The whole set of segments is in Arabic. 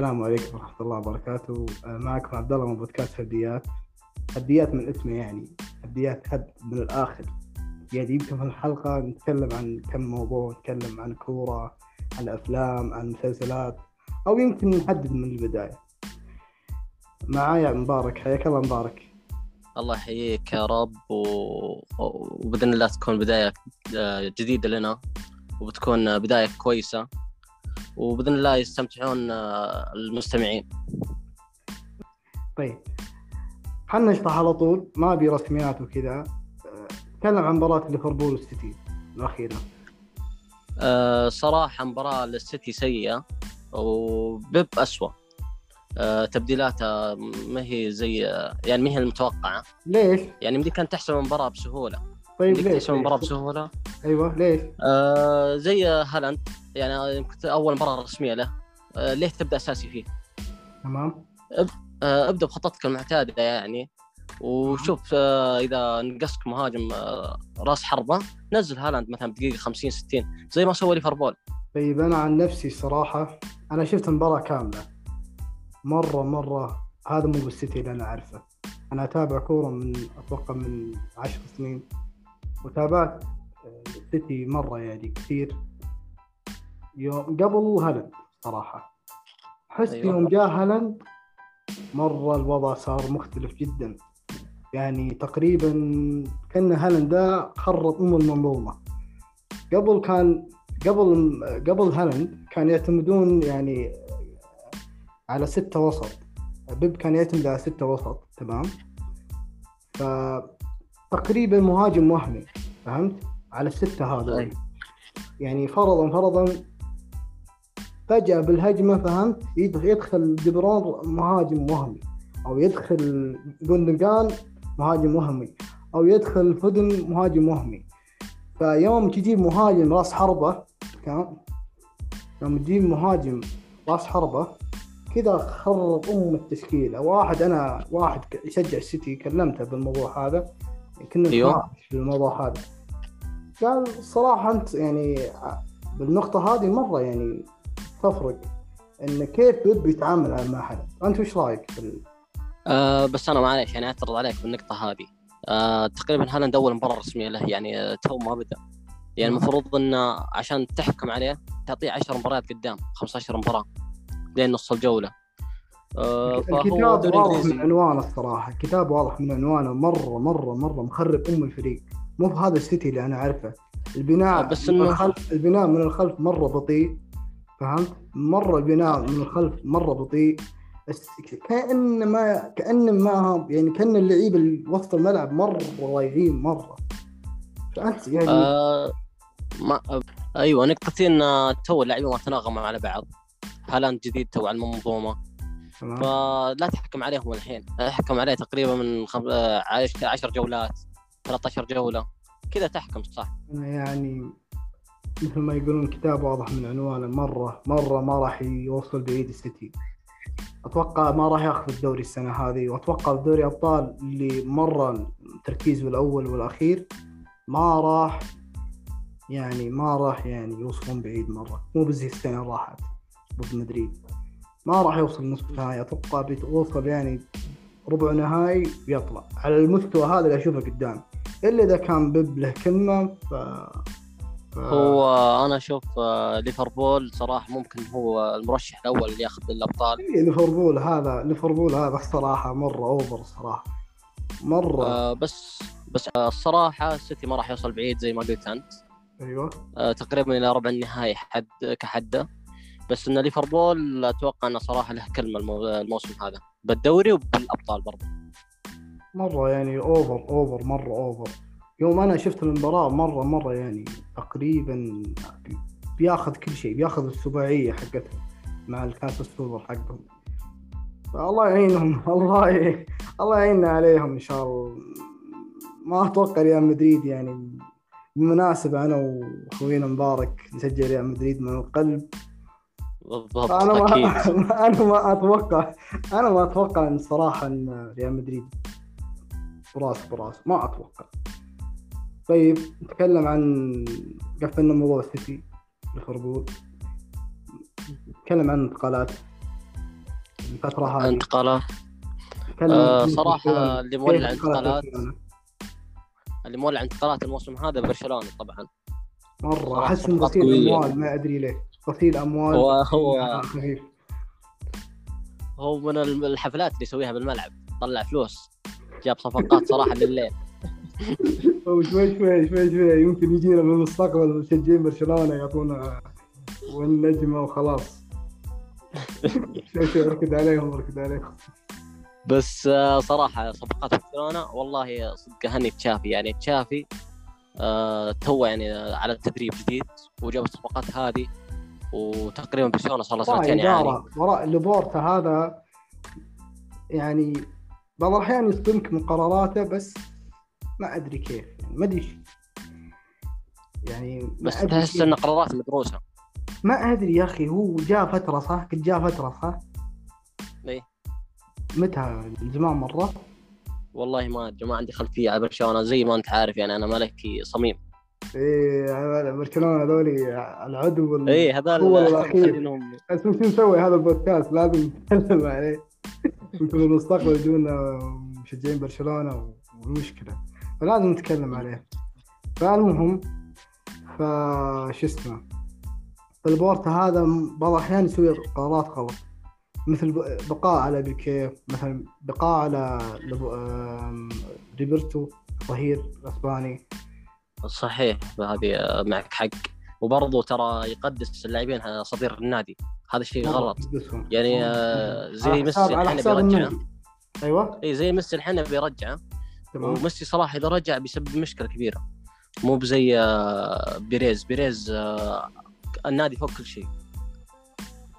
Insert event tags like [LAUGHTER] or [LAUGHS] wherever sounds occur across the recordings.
السلام عليكم ورحمة الله وبركاته. آه، معكم عبد الله من بودكاست هديات. هديات من اسمه يعني هديات هد من الآخر. يعني يمكن في الحلقة نتكلم عن كم موضوع نتكلم عن كورة عن أفلام عن مسلسلات أو يمكن نحدد من البداية. معايا مبارك حياك الله مبارك. الله يحييك يا رب و... وبإذن الله تكون بداية آه، جديدة لنا وبتكون بداية كويسة. وبإذن الله يستمتعون آه، المستمعين. طيب. خلنا نشطح على طول. ما أبي رسميات وكذا. آه، نتكلم عن مباراة ليفربول والسيتي الأخيرة. أه صراحة مباراة للسيتي سيئة وبيب أسوأ. أه تبديلاتها ما هي زي يعني ما هي المتوقعة. ليش؟ يعني مدي كانت تحسم المباراة بسهولة. طيب ليش؟ ليش؟ بسهولة. أيوه ليش؟ أه زي هالاند. يعني يمكن أول مباراة رسمية له. أه ليه تبدأ أساسي فيه؟ تمام. آه، ابدأ بخطتك المعتادة يعني. وشوف آه، إذا نقصك مهاجم آه، رأس حربة نزل هالاند مثلا بدقيقة 50 60 زي ما سوى ليفربول. طيب أنا عن نفسي الصراحه أنا شفت المباراه كاملة. مرة مرة. هذا مو بالسيتي اللي أنا أعرفه. أنا أتابع كورة من أتوقع من عشر سنين. وتابعت آه، السيتي مرة يعني كثير. يوم قبل هالاند صراحة. حس أيوة. يوم جاء هالاند مرة الوضع صار مختلف جدا. يعني تقريبا كأن هالاند ده خرب ام المنظومه قبل كان قبل قبل هالاند كان يعتمدون يعني على ستة وسط. بيب كان يعتمد على ستة وسط تمام؟ فتقريبا مهاجم وهمي فهمت؟ على الستة هذا. يعني فرضا فرضا فجأة بالهجمة فهمت؟ يدخل, دبرون مهاجم وهمي أو يدخل جوندوجان مهاجم وهمي أو يدخل فودن مهاجم وهمي. فيوم تجيب مهاجم راس حربة كان يوم تجيب مهاجم راس حربة كذا خرب أم التشكيلة. واحد أنا واحد يشجع السيتي كلمته بالموضوع هذا. كنا. نتناقش في الموضوع هذا. قال الصراحه أنت يعني بالنقطة هذه مرة يعني تفرق إن كيف بيب يتعامل مع حدا أنت وش رأيك في ال... آه بس أنا معلش يعني أعترض عليك بالنقطة هذه. آه تقريبا هالاند أول مباراة رسمية له يعني تو ما بدأ. يعني. المفروض إنه عشان تحكم عليه تعطيه 10 مباريات قدام 15 مباراة لين نص الجولة. الكتاب دوري واضح من عنوانه الصراحة. الكتاب واضح من عنوانه مرة مرة مرة مخرب أم الفريق. مو بهذا السيتي اللي أنا أعرفه. البناء بس من إنه- الخلف البناء من الخلف مرة بطيء فهمت؟ مرة البناء من الخلف مرة بطيء. كأن ما كأن ما يعني كأن اللعيبه وسط الملعب مرة ضايعين مرة. فأنت يعني آه ما آه، أيوه نقطتين آه، تو اللعيبة ما تناغموا على بعض. هالاند جديد تو على المنظومة. فلا تحكم عليه من الحين احكم عليه تقريبا من خم... 10 جولات 13 جولة. كذا تحكم صح؟ أنا يعني مثل ما يقولون كتاب واضح من عنوانه مرة مرة ما راح يوصل بعيد السيتي. أتوقع ما راح ياخذ الدوري السنة هذه وأتوقع دوري أبطال اللي مرة تركيزه الأول والأخير ما راح يعني ما راح يعني يوصلون بعيد مرة. مو بزي اللي راحت ضد مدريد. ما راح يوصل نصف نهائي. أتوقع بيوصل يعني ربع نهائي بيطلع على المستوى هذا اللي أشوفه قدام. إلا إذا كان بيب له كلمة ف... ف... هو أنا أشوف آه، ليفربول صراحة ممكن هو المرشح الأول اللي ياخذ الأبطال. إيه، ليفربول هذا ليفربول هذا الصراحة مرة أوفر الصراحة. مرة. آه بس بس آه، الصراحة السيتي ما راح يوصل بعيد زي ما قلت أنت. أيوه. آه تقريبا إلى ربع النهائي حد كحدة. بس إن ليفربول أتوقع إنه صراحة له كلمة المو- الموسم هذا بالدوري وبالأبطال برضه مرة يعني أوفر أوفر مرة أوفر يوم أنا شفت المباراة مرة مرة يعني تقريبا بياخذ كل شيء بياخذ السباعية حقتهم مع الكاس السوبر حقهم. الله يعينهم [LAUGHS] الله ي... الله يعيننا عليهم إن شاء الله. ما أتوقع ريال مدريد يعني بالمناسبة أنا وأخوينا مبارك نشجع ريال مدريد من القلب. بالضبط أنا [LAUGHS] ما أنا ما أتوقع أنا ما أتوقع إن صراحة إن ريال مدريد براس براس. ما أتوقع. طيب نتكلم عن قفلنا موضوع السيتي ليفربول. نتكلم عن الانتقالات الفترة هذه. انتقالات. آه، صراحة برشلونة. اللي مولع انتقالات انتقالات. برشلونة؟ اللي مولع انتقالات الموسم هذا برشلونة طبعا. مرة صراحة أحس إنه. اموال ما أدري ليه. غسيل اموال هو هو خفيف هو من الحفلات اللي يسويها بالملعب طلع فلوس جاب صفقات صراحة لليل. [LAUGHS] وشوي شوي شوي شوي يمكن يجينا من المستقبل مشجعين برشلونة يعطونا والنجمة وخلاص. [LAUGHS] شوي شوي اركد عليهم اركد عليهم. بس آه، صراحة صفقات برشلونة والله صدق هني تشافي. يعني تشافي آه تو يعني على التدريب جديد وجاب الصفقات هذه وتقريبا برشلونه صار له سنتين إدارة وراء لابورتا هذا يعني بعض الأحيان يصدمك من قراراته بس ما أدري كيف يعني ما أدري يعني بس تحس. إن قرارات مدروسة ما أدري يا أخي هو جاء فترة صح؟ قد جاء فترة صح؟ إيه. متى من زمان مرة؟ والله ما أدري ما عندي خلفية على برشلونة زي ما أنت عارف يعني أنا ملكي صميم إيه برشلونة هذولي العدو وال- اي هذا هو الأخير. مخلينهم- بس شو نسوي هذا البودكاست لازم نتكلم عليه. يمكن في المستقبل يجونا مشجعين برشلونة والمشكلة فلازم نتكلم عليه. فالمهم فش اسمه فالبورتا هذا بعض الأحيان يسوي قرارات غلط. مثل بقاء على بيكي مثلا بقاء على ريبرتو ظهير الاسباني صحيح هذه آه، معك حق. وبرضه ترى يقدس اللاعبين صدير النادي. هذا الشيء غلط. يعني آه، زي ميسي الحين بيرجعه. أيوه. إي زي ميسي الحين بيرجعه وميسي صراحة إذا رجع بيسبب مشكلة كبيرة. مو بزي آه، بيريز. بيريز النادي فوق كل شيء.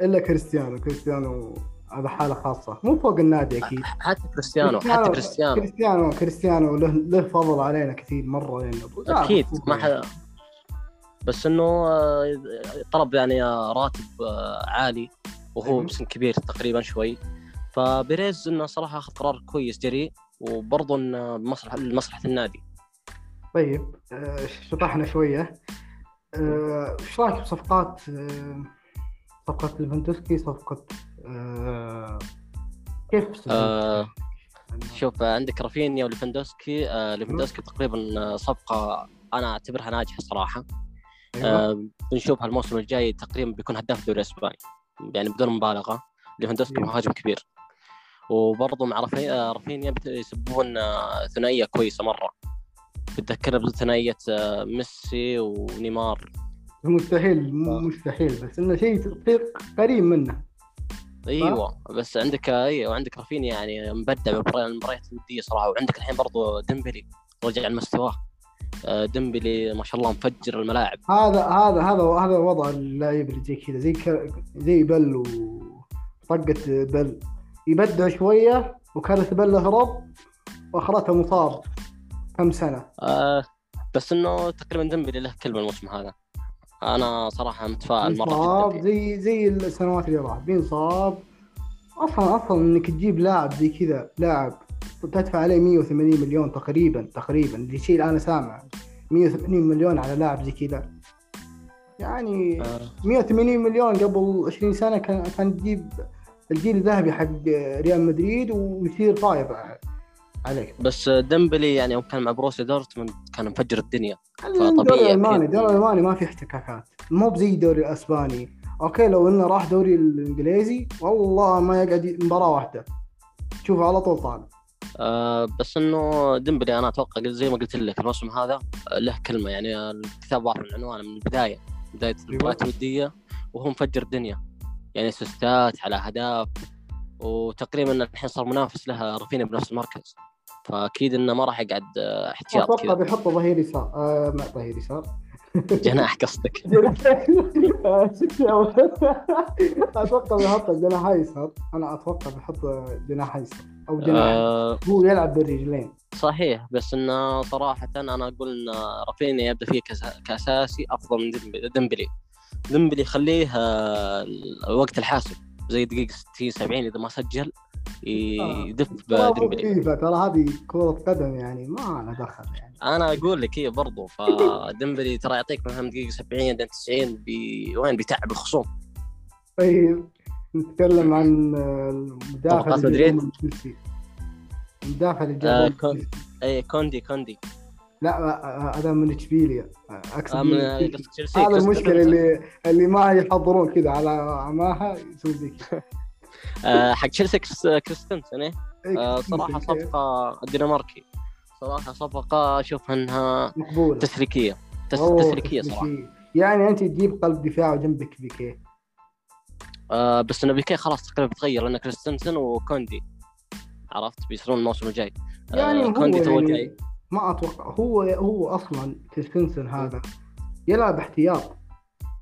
إلا كريستيانو. كريستيانو هذا حالة خاصة. مو فوق النادي أكيد. حتى كريستيانو حتى كريستيانو كريستيانو. كريستيانو له له فضل علينا كثير مرة لا، أكيد ما يعني. حد بس إنه آه، طلب يعني راتب آه، عالي وهو. بسن كبير تقريبا شوي. فبيريز إنه صراحة أخذ قرار كويس جريء وبرضه إنه مصلحه لمصلحة النادي. طيب آه، شطحنا شوية. إيش رايك بصفقات صفقة ليفاندوسكي صفقة آه، كيف آه، شوف عندك رافينيا وليفاندوسكي آه، ليفاندوسكي تقريبا صفقة أنا أعتبرها ناجحة صراحة. أيوة. آه، بنشوفها الموسم الجاي تقريبا بيكون هداف الدوري الإسباني يعني بدون مبالغة. ليفاندوسكي أيوة. مهاجم كبير. وبرضه مع آه، رافينيا يسوون آه، ثنائية كويسة مرة. بتذكرنا بثنائيه آه، ميسي ونيمار. مستحيل. مستحيل بس إنه شيء قريب منه. أيوه بس عندك أيوه عندك رافينيا يعني مبدع بالمباريات المباريات الودية صراحة. وعندك الحين برضه ديمبلي رجع لمستواه. آه، ديمبلي ما شاء الله مفجر الملاعب. هذا هذا هذا هذا وضع اللاعب اللي زي كذا زي. زي بل وطقة بل يبدع شوية وكانت بل هرب وأخرتها مصاب كم سنة؟ آه بس إنه تقريبا ديمبلي له كلمه الموسم هذا. أنا صراحة متفائل مرة جدا. زي زي السنوات اللي راحت. بينصاب. أصلا أصلا إنك تجيب لاعب زي كذا لاعب تدفع عليه 180 مليون تقريبا تقريبا. اللي شيء أنا سامع 180 مليون على لاعب زي كذا. يعني آه. 180 مليون قبل 20 سنة كان كان تجيب الجيل الذهبي حق ريال مدريد ويصير فايض عليك. بس ديمبلي يعني يوم كان مع بروسيا دورتموند كان مفجر الدنيا. فطبيعي الالماني أكيد. الدوري الالماني ما في احتكاكات. مو بزي الدوري الأسباني. أوكي لو إنه راح دوري الإنجليزي والله ما يقعد مباراة واحدة. تشوفه على طول طالع. آه بس إنه ديمبلي أنا أتوقع زي ما قلت لك الموسم هذا له كلمة. يعني الكتاب واضح من عنوانه من البداية. بداية المباريات الودية وهو مفجر الدنيا. يعني أسيستات على أهداف وتقريبا الحين صار منافس له رافينيا بنفس المركز. فأكيد إنه ما راح يقعد آه، احتياط أتوقع بيحطه ظهير يسار. آه ما ظهير يسار. [LAUGHS] جناح قصدك. [LAUGHS] [LAUGHS] أتوقع بيحط جناح ايسر أنا أتوقع بيحط جناح ايسر أو جناح آه هو يلعب بالرجلين. صحيح بس إنه صراحة أنا أقول إن رافينيا يبدأ فيه كأساسي أفضل من ديمبلي ديمبلي. ديمبلي خليه آه، الوقت الحاسم. زي دقيقة 60 70 إذا ما سجل يدف ترى بديمبلي فيفا ترى هذه كرة قدم يعني ما لها دخل يعني. أنا أقول لك هي برضو فديمبلي [LAUGHS] ترى يعطيك مثلا دقيقة 70 بعدين 90 بي... وين؟ بيتعب الخصوم. طيب نتكلم عن المدافع مدريد؟ المدافع اللي آه، جابوه من كون-. اي كوندي كوندي. لا هذا من اشبيليا اقصد آه، هذا المشكلة. اللي اللي ما يحضرون كذا على عماها يسوي زي كذا. [LAUGHS] آه، حق تشيلسي كريستنسن إيه؟ إيه، آه، كذا. صراحة صفقة الدنماركي صراحة صفقة أشوف إنها مقبولة. تسليكية. تس... أوه، تسليكية صراحة. يعني أنت تجيب قلب دفاع وجنبك بيكيه آه بس إنه بيكيه خلاص تقريبا بتغير لأن كريستنسن وكوندي. عرفت؟ بيصيرون الموسم الجاي. يعني آه كوندي تو يعني جاي. ما أتوقع. هو هو أصلا كريستنسن هذا يلعب احتياط.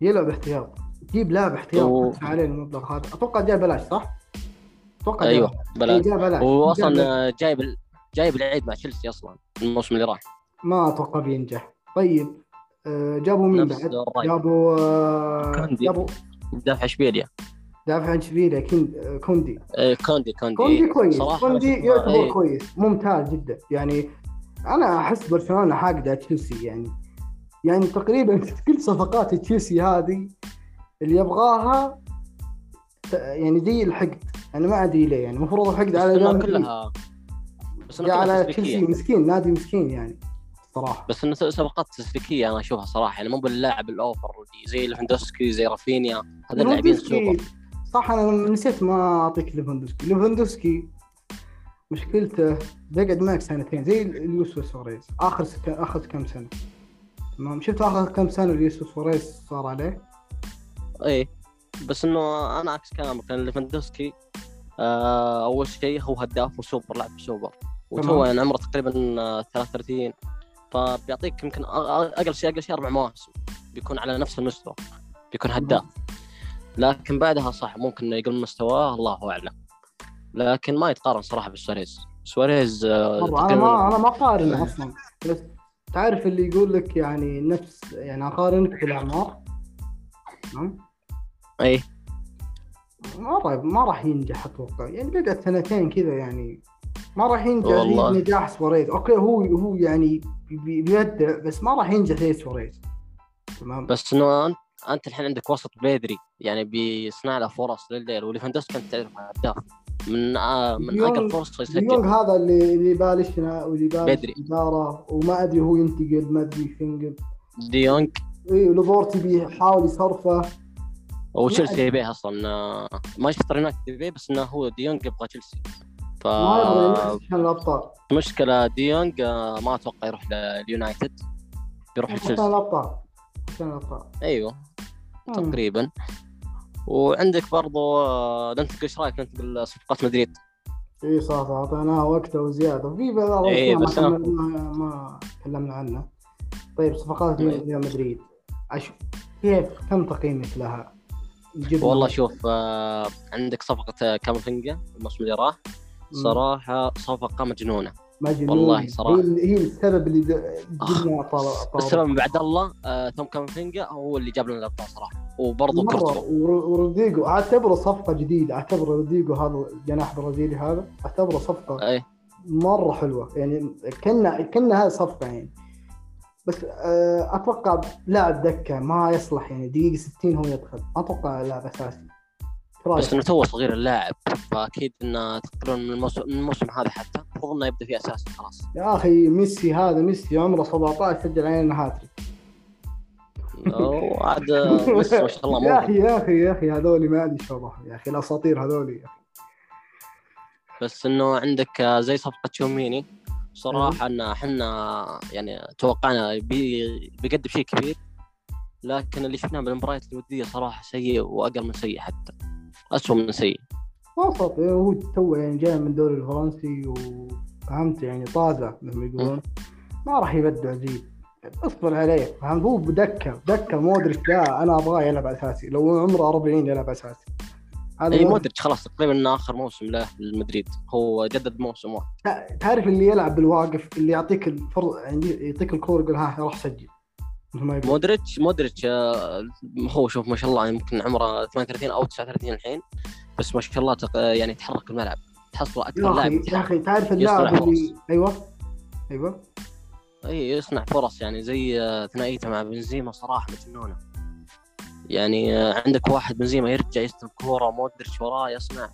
يلعب احتياط. جيب لاعب احتياط عليه المبلغ هذا. أتوقع جاي بلاش صح؟ أتوقع أيوه بلاش. إيه، جاي بلاش. هو أصلا بلاش. جايب جايب العيد مع تشيلسي أصلا الموسم اللي راح. ما أتوقع بينجح. طيب آه، جابوا مين بعد؟ جابوا آه، كوندي. جابوا دافع اشبيليا دافع كين آه، كوندي. آه كوندي كوندي. كوندي كويس. كوندي يعتبر إيه. كويس. ممتاز جدا. يعني أنا أحس برشلونة حاقده تشيلسي يعني. يعني تقريبا كل صفقات تشيلسي هذه اللي يبغاها يعني زي الحقد. أنا ما أدري ليه يعني. المفروض الحقد على مدريد. كلها بس كلها على تشيلسي مسكين نادي مسكين يعني صراحة. بس انه صفقات تسليكية أنا أشوفها صراحة يعني مو باللاعب ال over زي ليفاندوسكي زي رافينيا هذا اللاعبين سوبر. صح أنا نسيت ما أعطيك ليفاندوسكي. ليفاندوسكي مشكلته بيقعد معك سنتين زي لويس سواريز. آخر سك... اخذ كم سنة؟ تمام. شفت آخر كم سنة لويس سواريز صار عليه؟ إيه. بس إنه أنا عكس كلامك لأن ليفاندوسكي آه أول شيء هو هداف وسوبر لاعب سوبر. وتو. يعني عمره تقريبا آه، 33 فبيعطيك يمكن أقل شيء أقل شيء أربع مواسم. بيكون على نفس المستوى بيكون هداف. لكن بعدها صح ممكن إنه يقل مستواه الله أعلم. لكن ما يتقارن صراحة بالسواريز. سواريز آه، أنا ما أنا ما اقارن أصلا. بس تعرف اللي يقول لك يعني نفس يعني أقارنك بالأعمار؟ تمام اي ما راح ما راح ينجح أتوقع. يعني بقعد سنتين كذا يعني. ما راح ينجح. نجاح سواريز؟ okay هو هو يعني بي- بيبدع بس ما راح ينجح زي سواريز؟ تمام. بس إنه انت أنت الحين عندك وسط بدري يعني بيصنع له فرص لليل وليفاندوسكي انت تعرف هداف من آه من أقل فرصة يسجل. هذا اللي اللي بالشنا واللي بدري. وما أدري هو ينتقل ما أدري فين ديونج اي لابورتا بيحاول يصرفه. وتشيلسي يبيه أصلا آه، مانشستر يونايتد يبيه بس إنه هو ديونج يبغى تشيلسي. ما عشان الأبطال. ديونج آه، ما أتوقع يروح لليونايتد بيروح لتشيلسي. الأبطال. الأبطال. أيوه. تقريبا. وعندك برضو آه، ننتقل إيش رأيك ننتقل صفقات مدريد إي صح صح. أعطيناه وقته وزيادة. وفي بعض إيه، ما أنا- ما, تكلمنا عنها. طيب صفقات إيه. ريال مدريد. أش... كيف كم تقييمك لها؟ والله شوف آه، عندك صفقة آه، كامافينجا الموسم اللي راح. صراحة صفقة مجنونة. مجنون. والله صراحة. هي, ال- هي السبب اللي د- جبنا طال السبب من بعد الله آه، توم كامافينجا هو اللي جاب لنا الأبطال صراحة. وبرضه كورتوا. ور- وروديجو أعتبره صفقة جديدة. اعتبر روديجو هذا الجناح البرازيلي هذا. أعتبره صفقة إيه مرة حلوة. يعني كنا كنا هذه صفقة يعني. بس آه، أتوقع لاعب دكة ما يصلح يعني. دقيقة 60 هو يدخل. ما أتوقع لاعب أساسي؟ بس إنه تو صغير اللاعب فأكيد إنه تقريبا من الموسم من الموسم هذا حتى. المفروض إنه يبدأ فيه اساسي خلاص. يا أخي ميسي هذا ميسي عمره 17 سجل علينا هاتريك. وعاد [LAUGHS] ميسي ما شاء الله يا أخي يا أخي يا أخي هذولي ما أدري شو يا أخي الأساطير هذولي. يا أخي. بس إنه عندك زي صفقة تشواميني صراحة إن إحنا يعني توقعنا بي بيقدم شيء كبير لكن اللي شفناه بالمباريات الودية صراحة سيء وأقل من سيء حتى. اسوء من سيء. وسط يعني هو تو يعني جاي من الدوري الفرنسي وفهمت يعني طازة مثل ما يقولون ما راح يبدع زيد اصبر عليه فهمت؟ هو بدكة دكه مودريتش لا أنا أبغاه يلعب أساسي لو عمره 40 يلعب أساسي. هذا اي مودريتش. خلاص تقريبا آخر موسم له للمدريد هو جدد موسم واحد تع- تعرف اللي يلعب بالواقف اللي يعطيك الفرض يعني يعطيك الكورة يقول ها روح سجل. مودريتش مودريتش آه، هو شوف ما شاء الله يمكن عمره 38 أو 39 الحين بس ما شاء الله تق... يعني يتحرك في الملعب تحصله يا أكثر لاعب يا. أخي تعرف اللاعب اللي أيوه أيوه. إي يصنع فرص يعني زي آه، ثنائيته مع بنزيما صراحة مجنونه يعني آه، عندك واحد بنزيما يرجع يستلم كورة مودريتش وراه يصنع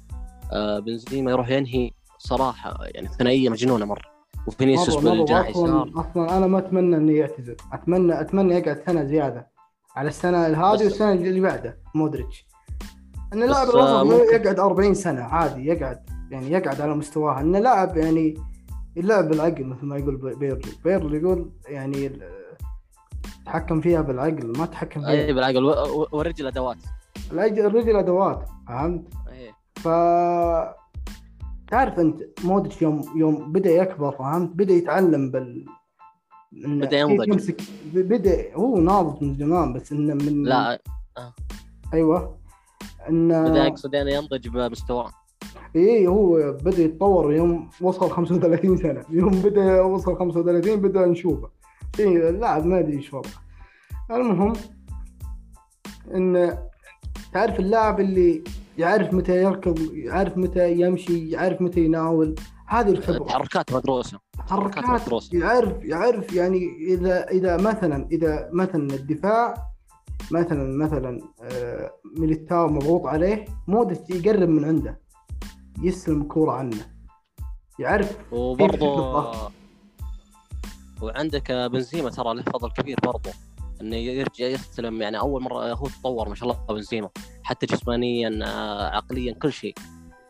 آه، بنزيما يروح ينهي صراحة يعني ثنائية مجنونة مرة. وفينيسيوس بالجناح يسار أصلا أصلا أنا ما أتمنى انه يعتزل اتمنى أتمنى يقعد سنة زيادة على السنة هذه والسنة اللي بعده مودريتش. إن بس، لاعب آه، الوسط يقعد 40 سنة عادي يقعد يعني يقعد على مستواه. انه لاعب يعني يلعب بالعقل مثل ما يقول بي- بيرلو بيرلو يقول يعني تحكم فيها بالعقل ما تحكم فيها. اي بالعقل والرجل أدوات. الرجل أدوات فهمت؟ اي ف تعرف انت مودريتش يوم يوم بدأ يكبر فهمت؟ بدأ يتعلم بال كيف ينضج. يمسك بدا هو ناضج من زمان بس إنه من لا أيوه. إنه بدأ اقصد يعني ينضج بمستواه اي هو بدأ يتطور يوم وصل 35 سنة. يوم بدأ وصل 35 بدأ نشوفه. اي اللاعب ما أدري إيش وضعه. المهم ان تعرف اللاعب اللي يعرف متى يركض يعرف متى يمشي يعرف متى يناول. هذه الخبرة. تحركات مدروسة. تحركات حركات مدروسة. يعرف يعرف يعني إذا إذا مثلا إذا مثلا الدفاع مثلا مثلا آه، ميليتاو مضغوط عليه مودريتش يقرب من عنده. يستلم الكوره عنه. يعرف وبرضه. وعندك بنزيما ترى له فضل كبير برضه إنه يرجع يستلم يعني أول مرة هو تطور ما شاء الله بنزيما حتى جسمانيا آه، عقليا كل شيء.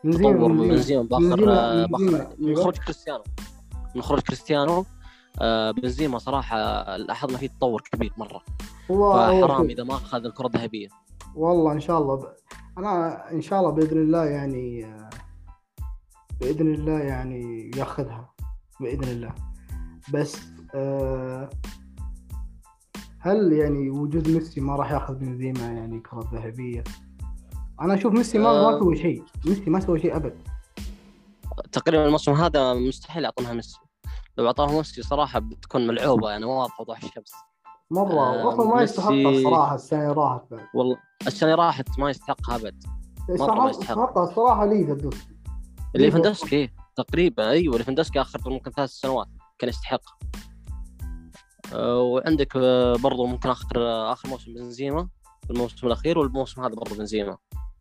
تطور من بنزيما. باخر آه، باخر. من أيوة. خروج كريستيانو. من خروج كريستيانو آه، بنزيما صراحة لاحظنا فيه تطور كبير مرة. فحرام إذا ما أخذ الكرة الذهبية. والله إن شاء الله. ب... أنا إن شاء الله بإذن الله يعني بإذن الله يعني ياخذها. بإذن الله. بس آه، هل يعني وجود ميسي ما راح ياخذ بنزيما يعني كرة ذهبية؟ أنا أشوف ميسي ما ما آه. سوى شيء، ميسي ما سوى شيء أبد، تقريبا الموسم هذا مستحيل يعطونها ميسي. لو اعطاها ميسي صراحة بتكون ملعوبة يعني واضحة وضوح الشمس. مرة. آه، أصلا ما يستحقها السنة اللي راحت بعد، والله السنة راحت ما يستحقها أبد. ما يستحق- يستحق. يستحقها الصراحة لي فردوس ليفاندوسكي. تقريبا أيوه ليفاندوسكي آخر ممكن ثلاث سنوات كان يستحق آه، وعندك آه، برضو ممكن آخر آه، آخر موسم بنزيما الموسم الأخير والموسم هذا برضو بنزيما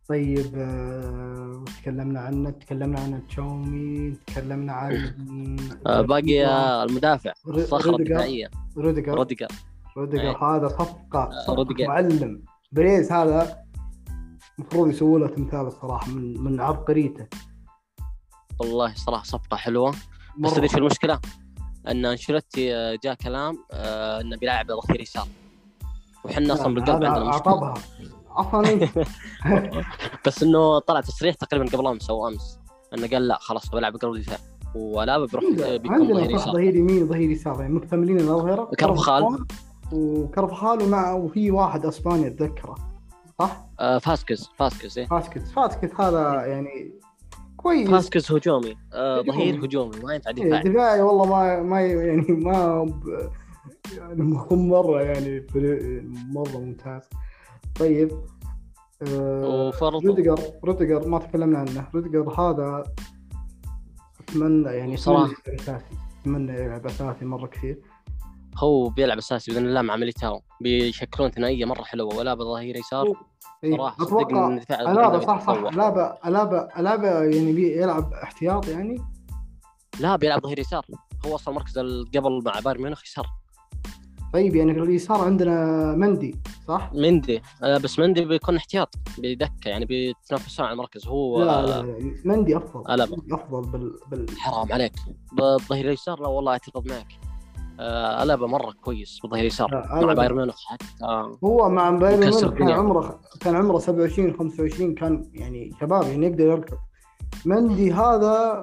طيب آه، تكلمنا عنه؟ تكلمنا عن تشواميني، تكلمنا عن آه، باقي آه، المدافع الصخره. الدفاعيه روديجر روديجر روديجر أي. هذا روديجر. معلم بيريز هذا المفروض يسووا له تمثال الصراحة من من عبقريته والله صراحة صفقة حلوة بس. تدري شو المشكلة؟ أن أنشيلوتي آه، جاء كلام آه، أنه بيلاعب ظهير يسار. وحنا أصلا بالقلب عندنا مشكلة. أصلا [LAUGHS] بس إنه طلع تصريح تقريبا قبل أمس أو أمس. أنه قال لا خلاص بلعب قلب دفاع وألابا بيروح بيكون ظهير يسار. ظهير يمين وظهير يسار يعني مكتملين الاظهرة كارفاخال. وكارفاخال ومع وفي واحد أسباني أتذكره صح؟ آه، فاسكس فاسكس إيه. فاسكيتس فاسكيتس هذا يعني كويس. فاسكس هجومي. آه، هجومي. ظهير هجومي ما ينفع إيه، دفاعي دفاعي والله ما ما يعني ما ب- يعني مرة يعني مرة ممتاز. طيب آه، روديجر روديجر ما تكلمنا عنه. روديجر هذا أتمنى يعني صراحة. أتمنى يلعب أساسي. أتمنى يلعب أساسي مرة كثير. هو بيلعب أساسي بإذن الله مع ميليتاو. بيشكلون ثنائية مرة حلوة ولا بظهير يسار. صراحة صدقني أتوقع ألابا صح صح. ألابا ألابا ألابا يعني بي- يلعب احتياط يعني؟ لا بيلعب ظهير يسار. هو أصلا مركز قبل مع بايرن ميونخ يسار. طيب يعني في اليسار عندنا مندي صح؟ مندي. آه، بس مندي بيكون احتياط بيدكه يعني بيتنافسون على المركز. هو لا آه، لا لا مندي أفضل. مندي أفضل بال, بال... حرام عليك. بالظهير اليسار لا والله أعتقد معك. آه ألابا مرة كويس بالظهير اليسار لا، مع. بايرن ميونخ حتى. آه هو مع بايرن ميونخ كان. عمره كان عمره 27 25 كان يعني شباب يعني يقدر يركض. مندي هذا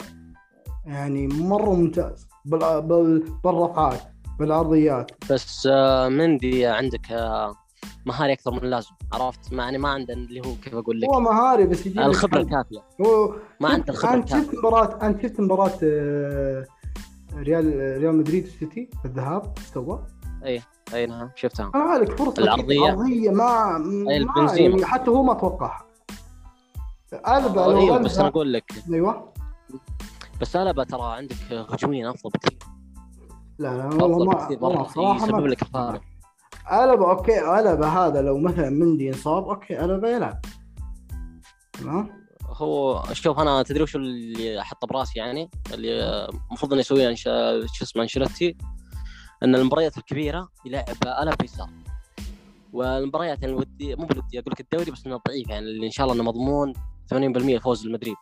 يعني مرة ممتاز. بال... بال... بالرفعات بالعرضيات. بس آه مندي عندك آه مهاري أكثر من اللازم عرفت؟ ما يعني ما عنده اللي هو كيف أقول لك؟ هو مهاري بس يجيب الخبرة. الكافية. هو ما عنده الخبرة انت شفت الكافية. مباراة انت شفت مباراة آه، ريال ريال مدريد والسيتي في الذهاب إيش سوى؟ أي نعم شفتها. ما عليك فرصة العرضية. عرضية ما, أي ما البنزيما. يعني حتى هو ما توقعها. ألابا لو أيوه بس أنا أقول لك. أيوه. بس ألابا ترى عندك هجوميا أفضل بكثير. لا لا والله ما والله صراحة يسبب ما لك فارق ألابا okay ألابا هذا لو مثلا مندي انصاب okay ألابا يلعب. تمام؟ هو شوف أنا تدري وش اللي أحطه براسي يعني؟ اللي المفروض انه يسويه شو اسمه انشيلوتي إن المباريات الكبيرة يلعب ألابا يسار. والمباريات يعني الودي مو بالودي أقول لك الدوري بس إنه ضعيف يعني اللي إن شاء الله إنه مضمون 80% فوز المدريد.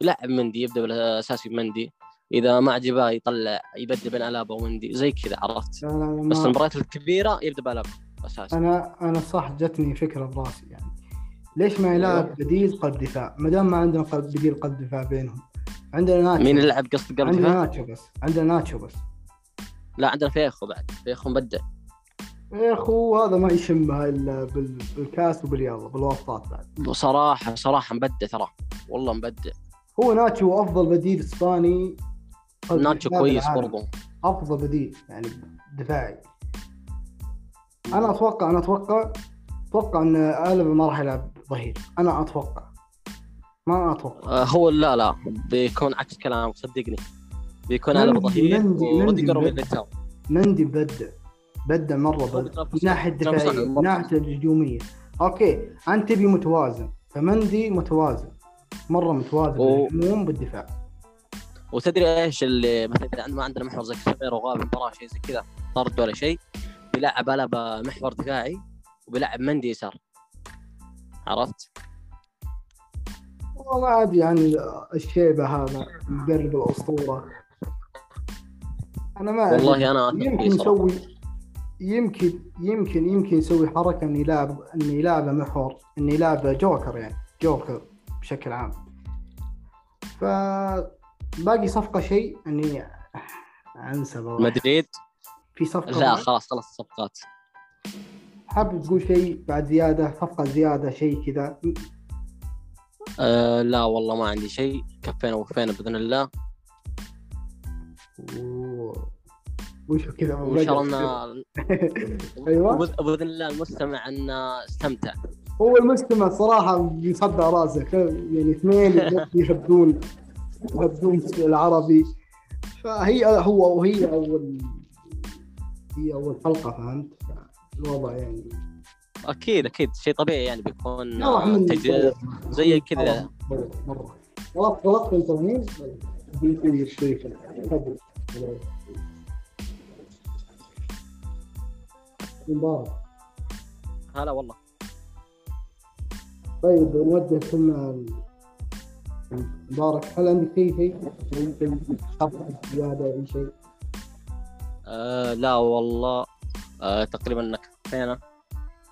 يلعب مندي يبدأ بالأساسي بمندي إذا ما عجبه يطلع يبدل بين الابا ومندي زي كذا عرفت؟ لا لا لا بس المباريات الكبيرة يبدأ بالابا أساسي. أنا أنا صح جتني فكرة براسي يعني. ليش ما يلعب بديل قلب دفاع؟ ما دام ما عندنا قلب بديل قلب دفاع بينهم. عندنا ناتشو. مين يلعب قصد عندنا دفاع؟ ناتشو بس. عندنا ناتشو بس. لا عندنا فيخو بعد. فيخو مبدع. اخو هذا ما يشمها إلا بال- بالكاس وباليلا بالواسطات بعد. صراحة صراحة مبدع ترى. والله مبدع. هو ناتشو أفضل بديل إسباني قلب ناتشو كويس. برضو. أفضل بديل يعني دفاعي. أنا أتوقع أنا أتوقع أتوقع إن البا ما راح يلعب ظهير. أنا أتوقع. ما أتوقع. آه، هو لا لا. بيكون عكس كلامك صدقني. بيكون على ظهير مندي- وروديجر مندي وميليتاو مندي مبدع مبدع مرة مبدع من ناحية الدفاعيه من ناحية الهجومية. okay. أنت تبي متوازن. فمندي متوازن. مرة متوازن و- بالهجوم بالدفاع وتدري إيش اللي مثلا إذا ما عندنا محور زي كافير وغاب مباراة شيء زي كذا طرد ولا شيء بيلعب ألابا محور دفاعي وبيلعب مندي يسار. عرفت؟ والله ما عاد يعني الشيبة هذا المدرب الأسطورة أنا ما. والله أنا يمكن. يسوي يمكن يمكن يمكن يسوي حركة انه يلعب انه يلعب محور انه يلعب جوكر يعني جوكر بشكل عام ف باقي صفقة شيء إني انسى. مدريد في صفقة لا؟ خلاص خلاص الصفقات حابب تقول شيء بعد زيادة صفقة زيادة شيء كذا؟ أه لا والله ما عندي شيء. كفينا ووفينا بإذن الله. وش كذا؟ وإن شاء الله ان [LAUGHS] أيوه. باذن الله المستمع انه استمتع. هو المستمع صراحة بيصدع راسه يعني اثنين يحبون يحبون العربي. فهي هو وهي أول هي أول حلقة فهمت؟ الوضع يعني أكيد أكيد شيء طبيعي يعني بيكون آه، تجديد زي كذا مرة خلاص خلصت انت الشريك تفضل مبارك هلا والله طيب نوجه كلنا مبارك هل عندك شيء شيء خطأ زيادة أي شيء؟ أه لا والله أه تقريبا كفينا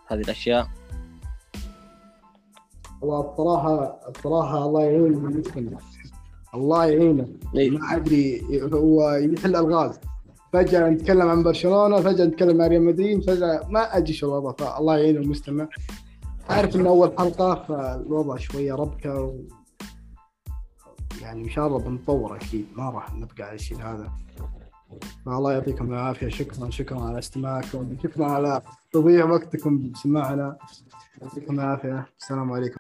هذه الأشياء. والله الصراحة الصراحة الله يعين الله يعينه إيه. ما أدري هو يحل ألغاز. فجأة نتكلم عن برشلونة فجأة نتكلم عن ريال مدريد فجأة ما أدري شو الوضع. فالله يعين المستمع. أعرف إن أول حلقة فالوضع شوية ربكة و... يعني إن شاء الله بنطور أكيد. ما راح نبقى على الشيء هذا. فالله يعطيكم العافية. شكرا شكرا على استماعكم. شكرا على تضييع وقتكم. بسماعنا يعطيكم العافية السلام عليكم.